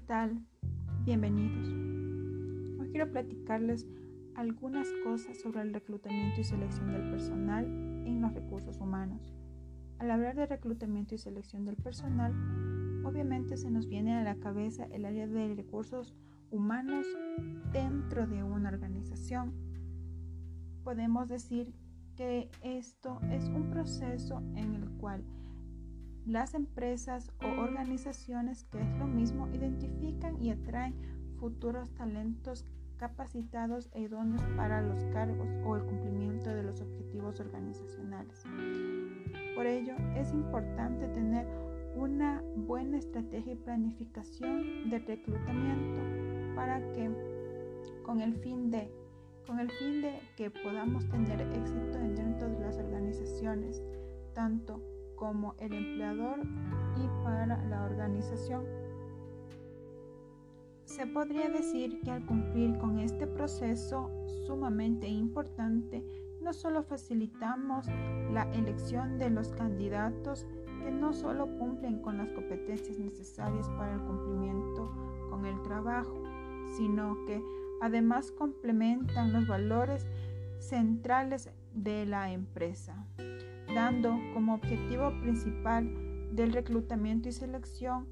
tal? Bienvenidos. Hoy quiero platicarles algunas cosas sobre el reclutamiento y selección del personal en los recursos humanos. Al hablar de reclutamiento y selección del personal, obviamente se nos viene a la cabeza el área de recursos humanos dentro de una organización. Podemos decir que esto es un proceso en el cual las empresas o organizaciones, que es lo mismo, identifican y atraen futuros talentos capacitados e idóneos para los cargos o el cumplimiento de los objetivos organizacionales. Por ello, es importante tener una buena estrategia y planificación de reclutamiento para que con el fin de con el fin de que podamos tener éxito dentro de las organizaciones, tanto como el empleador y para la organización. Se podría decir que al cumplir con este proceso sumamente importante, no solo facilitamos la elección de los candidatos que no solo cumplen con las competencias necesarias para el cumplimiento con el trabajo, sino que además complementan los valores centrales de la empresa dando como objetivo principal del reclutamiento y selección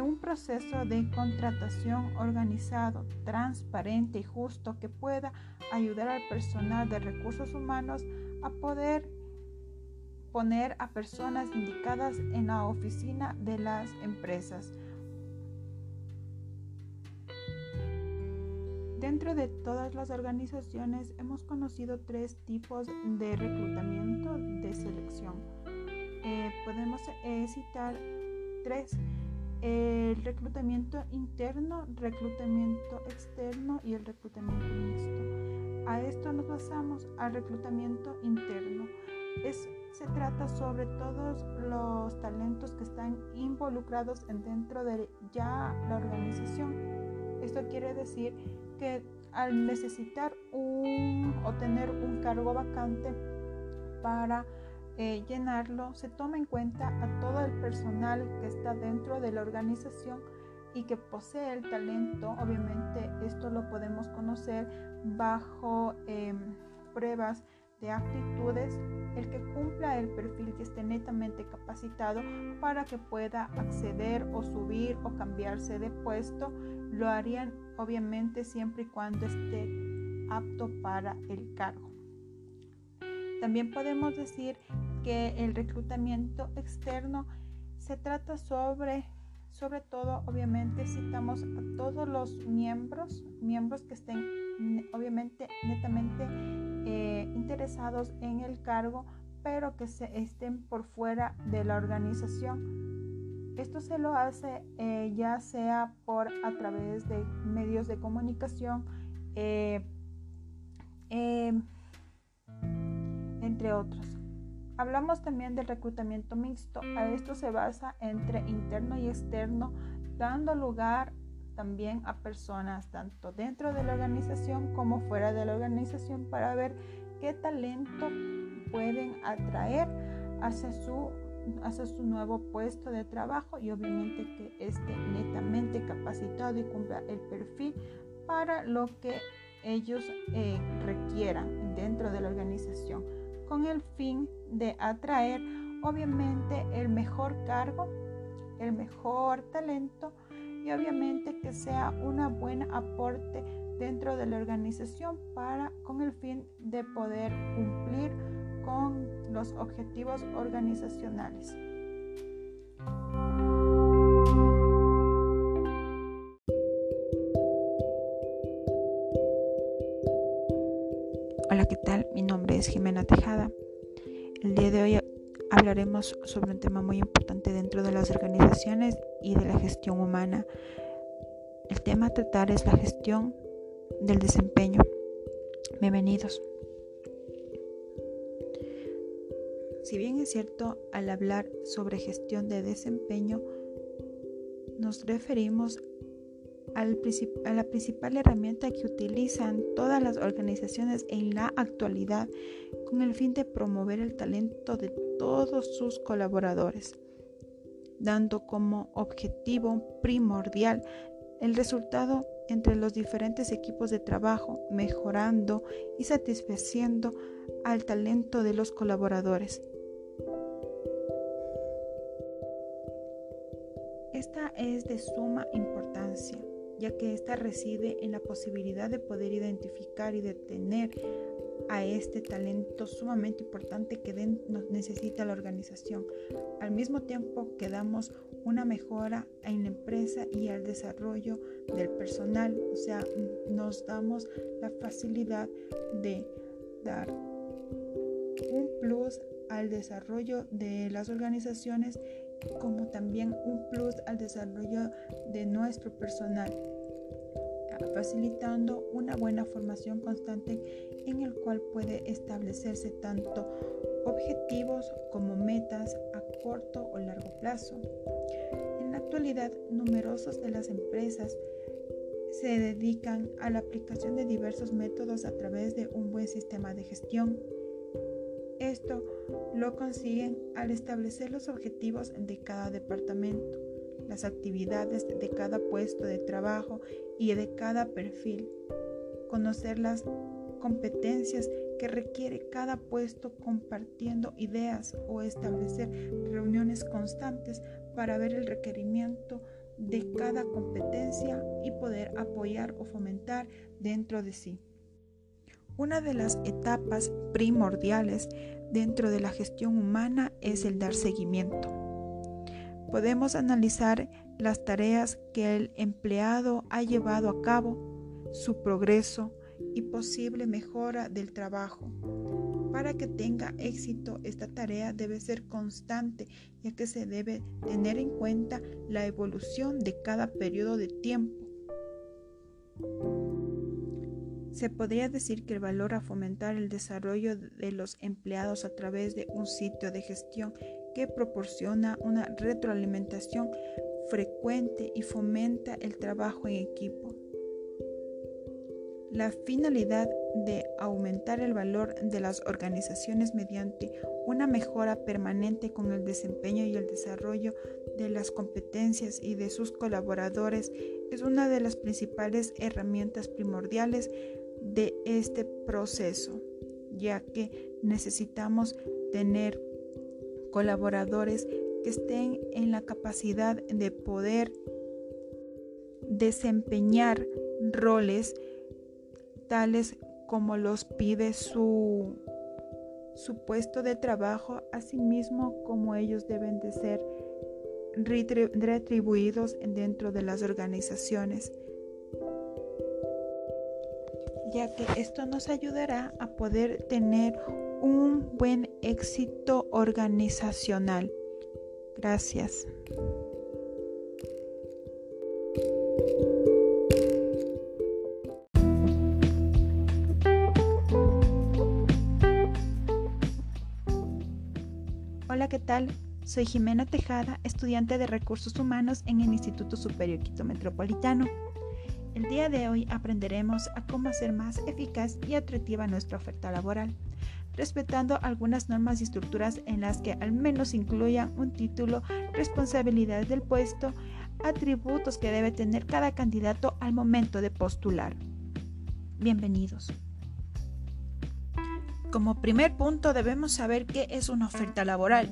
un proceso de contratación organizado, transparente y justo que pueda ayudar al personal de recursos humanos a poder poner a personas indicadas en la oficina de las empresas Dentro de todas las organizaciones hemos conocido tres tipos de reclutamiento de selección. Eh, podemos eh, citar tres. El reclutamiento interno, reclutamiento externo y el reclutamiento mixto. A esto nos basamos al reclutamiento interno. Es, se trata sobre todos los talentos que están involucrados dentro de ya la organización. Esto quiere decir que al necesitar un o tener un cargo vacante para eh, llenarlo, se toma en cuenta a todo el personal que está dentro de la organización y que posee el talento. Obviamente esto lo podemos conocer bajo em, pruebas de aptitudes, el que cumpla el perfil que esté netamente capacitado para que pueda acceder o subir o cambiarse de puesto, lo harían obviamente siempre y cuando esté apto para el cargo. También podemos decir que el reclutamiento externo se trata sobre, sobre todo, obviamente citamos a todos los miembros, miembros que estén obviamente netamente eh, interesados en el cargo, pero que se estén por fuera de la organización. Esto se lo hace eh, ya sea por a través de medios de comunicación, eh, entre otros. Hablamos también del reclutamiento mixto. A esto se basa entre interno y externo, dando lugar también a personas tanto dentro de la organización como fuera de la organización para ver qué talento pueden atraer hacia su, hacia su nuevo puesto de trabajo y obviamente que esté netamente capacitado y cumpla el perfil para lo que ellos eh, requieran dentro de la organización con el fin de atraer obviamente el mejor cargo, el mejor talento y obviamente que sea una buena aporte dentro de la organización para con el fin de poder cumplir con los objetivos organizacionales. Hola, ¿qué tal? Mi nombre es Jimena Tejada. El día de hoy hablaremos sobre un tema muy importante dentro de las organizaciones y de la gestión humana. El tema a tratar es la gestión del desempeño. Bienvenidos. Si bien es cierto, al hablar sobre gestión de desempeño, nos referimos a la principal herramienta que utilizan todas las organizaciones en la actualidad con el fin de promover el talento de todos sus colaboradores. dando como objetivo primordial el resultado entre los diferentes equipos de trabajo, mejorando y satisfaciendo al talento de los colaboradores. Esta es de suma importancia, ya que esta reside en la posibilidad de poder identificar y detener a este talento sumamente importante que necesita la organización, al mismo tiempo que damos una mejora en la empresa y al desarrollo del personal, o sea, nos damos la facilidad de dar un plus al desarrollo de las organizaciones como también un plus al desarrollo de nuestro personal facilitando una buena formación constante en el cual puede establecerse tanto objetivos como metas a corto o largo plazo. En la actualidad, numerosas de las empresas se dedican a la aplicación de diversos métodos a través de un buen sistema de gestión. Esto lo consiguen al establecer los objetivos de cada departamento las actividades de cada puesto de trabajo y de cada perfil, conocer las competencias que requiere cada puesto compartiendo ideas o establecer reuniones constantes para ver el requerimiento de cada competencia y poder apoyar o fomentar dentro de sí. Una de las etapas primordiales dentro de la gestión humana es el dar seguimiento podemos analizar las tareas que el empleado ha llevado a cabo, su progreso y posible mejora del trabajo. Para que tenga éxito esta tarea debe ser constante, ya que se debe tener en cuenta la evolución de cada periodo de tiempo. Se podría decir que el valor a fomentar el desarrollo de los empleados a través de un sitio de gestión que proporciona una retroalimentación frecuente y fomenta el trabajo en equipo. La finalidad de aumentar el valor de las organizaciones mediante una mejora permanente con el desempeño y el desarrollo de las competencias y de sus colaboradores es una de las principales herramientas primordiales de este proceso, ya que necesitamos tener colaboradores que estén en la capacidad de poder desempeñar roles tales como los pide su, puesto de trabajo, asimismo como ellos deben de ser retribuidos dentro de las organizaciones, ya que esto nos ayudará a poder tener un buen éxito organizacional. Gracias. Hola, ¿qué tal? Soy Jimena Tejada, estudiante de Recursos Humanos en el Instituto Superior Quito Metropolitano. El día de hoy aprenderemos a cómo hacer más eficaz y atractiva nuestra oferta laboral respetando algunas normas y estructuras en las que al menos incluyan un título, responsabilidades del puesto, atributos que debe tener cada candidato al momento de postular. Bienvenidos. Como primer punto debemos saber qué es una oferta laboral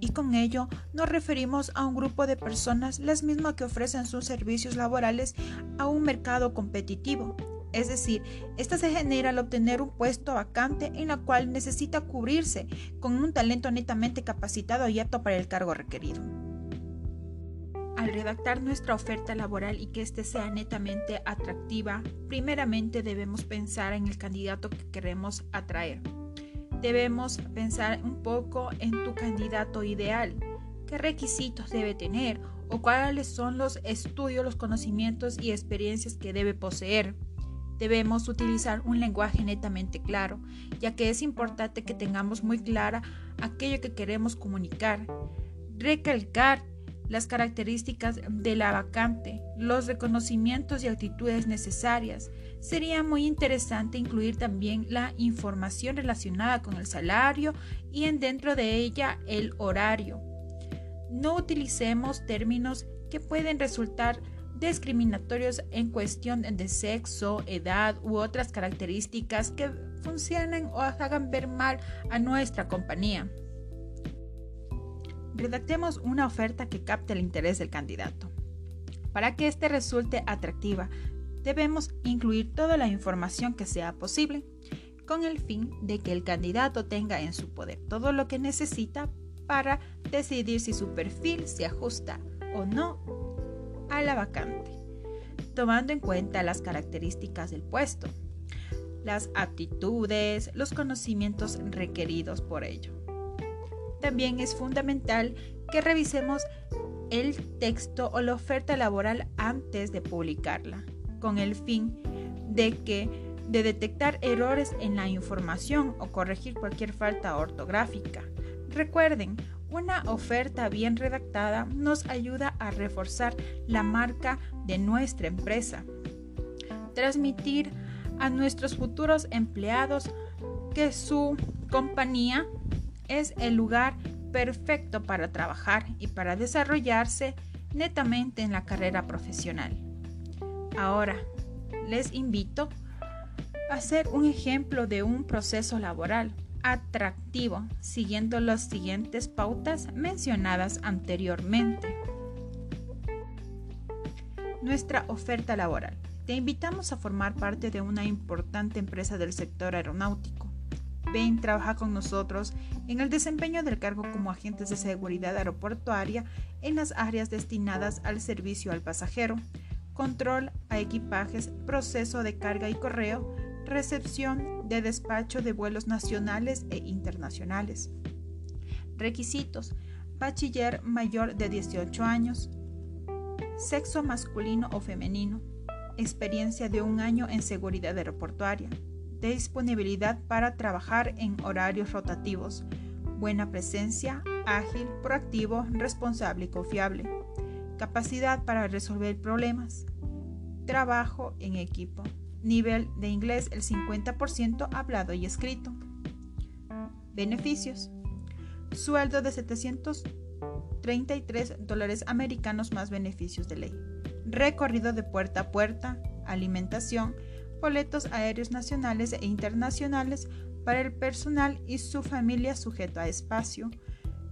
y con ello nos referimos a un grupo de personas las mismas que ofrecen sus servicios laborales a un mercado competitivo es decir, esta se genera al obtener un puesto vacante en la cual necesita cubrirse con un talento netamente capacitado y apto para el cargo requerido. Al redactar nuestra oferta laboral y que éste sea netamente atractiva, primeramente debemos pensar en el candidato que queremos atraer. Debemos pensar un poco en tu candidato ideal, qué requisitos debe tener o cuáles son los estudios, los conocimientos y experiencias que debe poseer Debemos utilizar un lenguaje netamente claro, ya que es importante que tengamos muy clara aquello que queremos comunicar. Recalcar las características de la vacante, los reconocimientos y actitudes necesarias. Sería muy interesante incluir también la información relacionada con el salario y en dentro de ella el horario. no utilicemos términos que pueden resultar discriminatorios en cuestión de sexo, edad u otras características que funcionen o hagan ver mal a nuestra compañía. Redactemos una oferta que capte el interés del candidato. Para que éste resulte atractiva, debemos incluir toda la información que sea posible, con el fin de que el candidato tenga en su poder todo lo que necesita para decidir si su perfil se ajusta o no a la vacante, tomando en cuenta las características del puesto, las aptitudes, los conocimientos requeridos por ello. También es fundamental que revisemos el texto o la oferta laboral antes de publicarla, con el fin de que de detectar errores en la información o corregir cualquier falta ortográfica. Recuerden, una oferta bien redactada nos ayuda a reforzar la marca de nuestra empresa. Transmitir a nuestros futuros empleados que su compañía es el lugar perfecto para trabajar y para desarrollarse netamente en la carrera profesional. Ahora, les invito a hacer un ejemplo de un proceso laboral atractivo, siguiendo las siguientes pautas mencionadas anteriormente. Nuestra oferta laboral. Te invitamos a formar parte de una importante empresa del sector aeronáutico. Ven, trabaja con nosotros en el desempeño del cargo como agentes de seguridad aeroportuaria en las áreas destinadas al servicio al pasajero, control a equipajes, proceso de carga y correo, recepción de despacho de vuelos nacionales e internacionales. Requisitos. Bachiller mayor de 18 años. Sexo masculino o femenino. Experiencia de un año en seguridad aeroportuaria. Disponibilidad para trabajar en horarios rotativos. Buena presencia, ágil, proactivo, responsable y confiable. Capacidad para resolver problemas. Trabajo en equipo. Nivel de inglés el 50% hablado y escrito. Beneficios. Sueldo de 733 dólares americanos más beneficios de ley. Recorrido de puerta a puerta, alimentación, boletos aéreos nacionales e internacionales para el personal y su familia sujeto a espacio,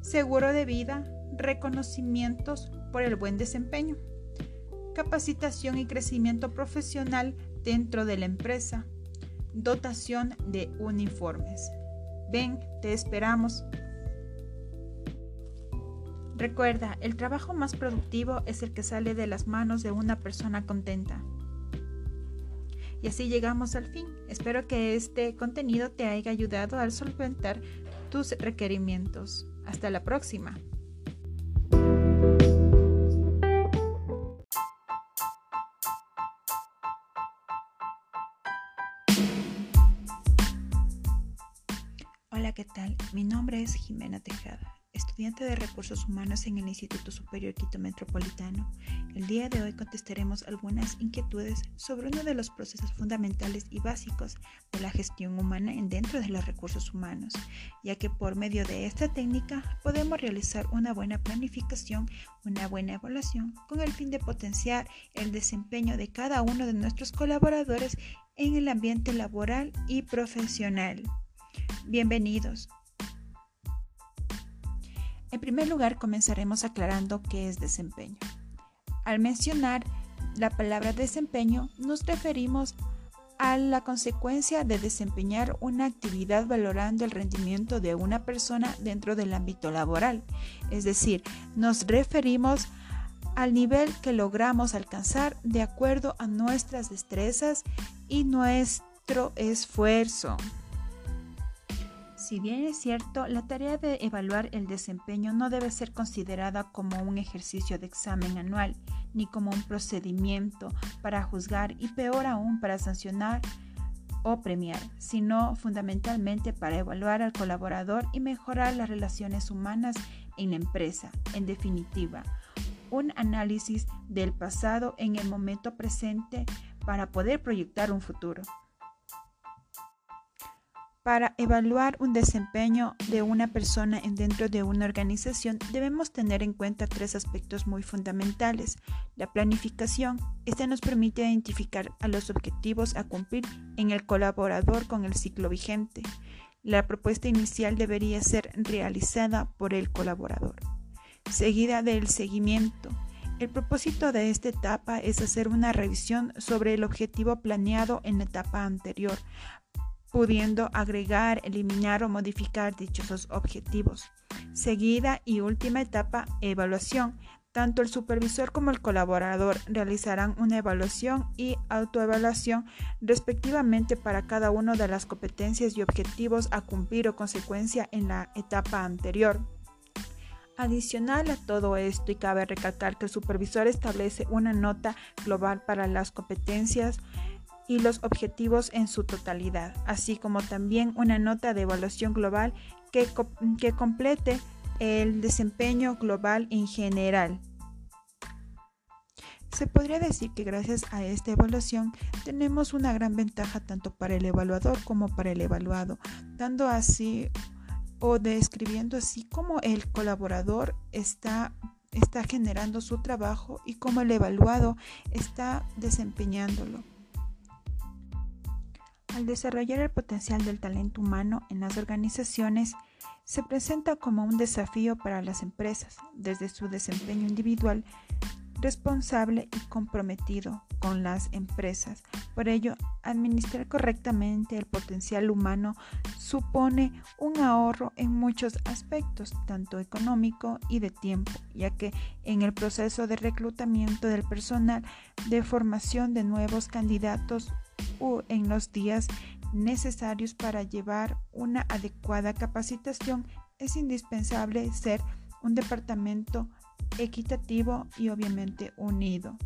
seguro de vida, reconocimientos por el buen desempeño, capacitación y crecimiento profesional dentro de la empresa. Dotación de uniformes. Ven, te esperamos. Recuerda, el trabajo más productivo es el que sale de las manos de una persona contenta. Y así llegamos al fin. Espero que este contenido te haya ayudado a solventar tus requerimientos. Hasta la próxima. ¿qué tal? Mi nombre es Jimena Tejada, estudiante de Recursos Humanos en el Instituto Superior Quito Metropolitano. El día de hoy contestaremos algunas inquietudes sobre uno de los procesos fundamentales y básicos de la gestión humana dentro de los recursos humanos, ya que por medio de esta técnica podemos realizar una buena planificación, una buena evaluación, con el fin de potenciar el desempeño de cada uno de nuestros colaboradores en el ambiente laboral y profesional. Bienvenidos. En primer lugar, comenzaremos aclarando qué es desempeño. Al mencionar la palabra desempeño, nos referimos a la consecuencia de desempeñar una actividad valorando el rendimiento de una persona dentro del ámbito laboral. Es decir, nos referimos al nivel que logramos alcanzar de acuerdo a nuestras destrezas y nuestro esfuerzo. Si bien es cierto, la tarea de evaluar el desempeño no debe ser considerada como un ejercicio de examen anual, ni como un procedimiento para juzgar y peor aún para sancionar o premiar, sino fundamentalmente para evaluar al colaborador y mejorar las relaciones humanas en la empresa. En definitiva, un análisis del pasado en el momento presente para poder proyectar un futuro. Para evaluar un desempeño de una persona dentro de una organización debemos tener en cuenta tres aspectos muy fundamentales. La planificación. Esta nos permite identificar a los objetivos a cumplir en el colaborador con el ciclo vigente. La propuesta inicial debería ser realizada por el colaborador. Seguida del seguimiento. El propósito de esta etapa es hacer una revisión sobre el objetivo planeado en la etapa anterior pudiendo agregar, eliminar o modificar dichos objetivos. Seguida y última etapa, evaluación. Tanto el supervisor como el colaborador realizarán una evaluación y autoevaluación respectivamente para cada una de las competencias y objetivos a cumplir o consecuencia en la etapa anterior. Adicional a todo esto, y cabe recalcar que el supervisor establece una nota global para las competencias, y los objetivos en su totalidad, así como también una nota de evaluación global que, complete el desempeño global en general. Se podría decir que gracias a esta evaluación tenemos una gran ventaja tanto para el evaluador como para el evaluado, dando así o describiendo así cómo el colaborador está, está generando su trabajo y cómo el evaluado está desempeñándolo. Al desarrollar el potencial del talento humano en las organizaciones, se presenta como un desafío para las empresas, desde su desempeño individual, responsable y comprometido con las empresas. Por ello, administrar correctamente el potencial humano supone un ahorro en muchos aspectos, tanto económico y de tiempo, ya que en el proceso de reclutamiento del personal, de formación de nuevos candidatos, en los días necesarios para llevar una adecuada capacitación, es indispensable ser un departamento equitativo y obviamente unido.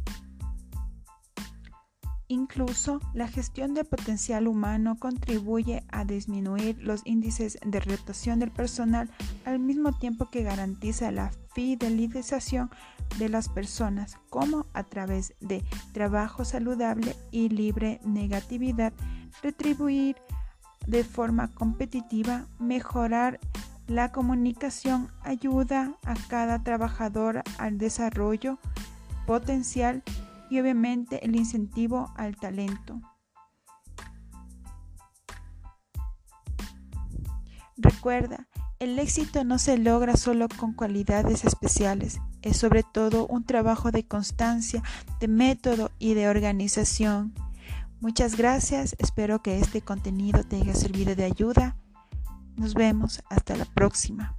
Incluso la gestión del potencial humano contribuye a disminuir los índices de rotación del personal al mismo tiempo que garantiza la fidelización de las personas, como a través de trabajo saludable y libre negatividad, retribuir de forma competitiva, mejorar la comunicación, ayuda a cada trabajador al desarrollo potencial y obviamente el incentivo al talento. Recuerda, el éxito no se logra solo con cualidades especiales, es sobre todo un trabajo de constancia, de método y de organización. Muchas gracias, espero que este contenido te haya servido de ayuda. Nos vemos, hasta la próxima.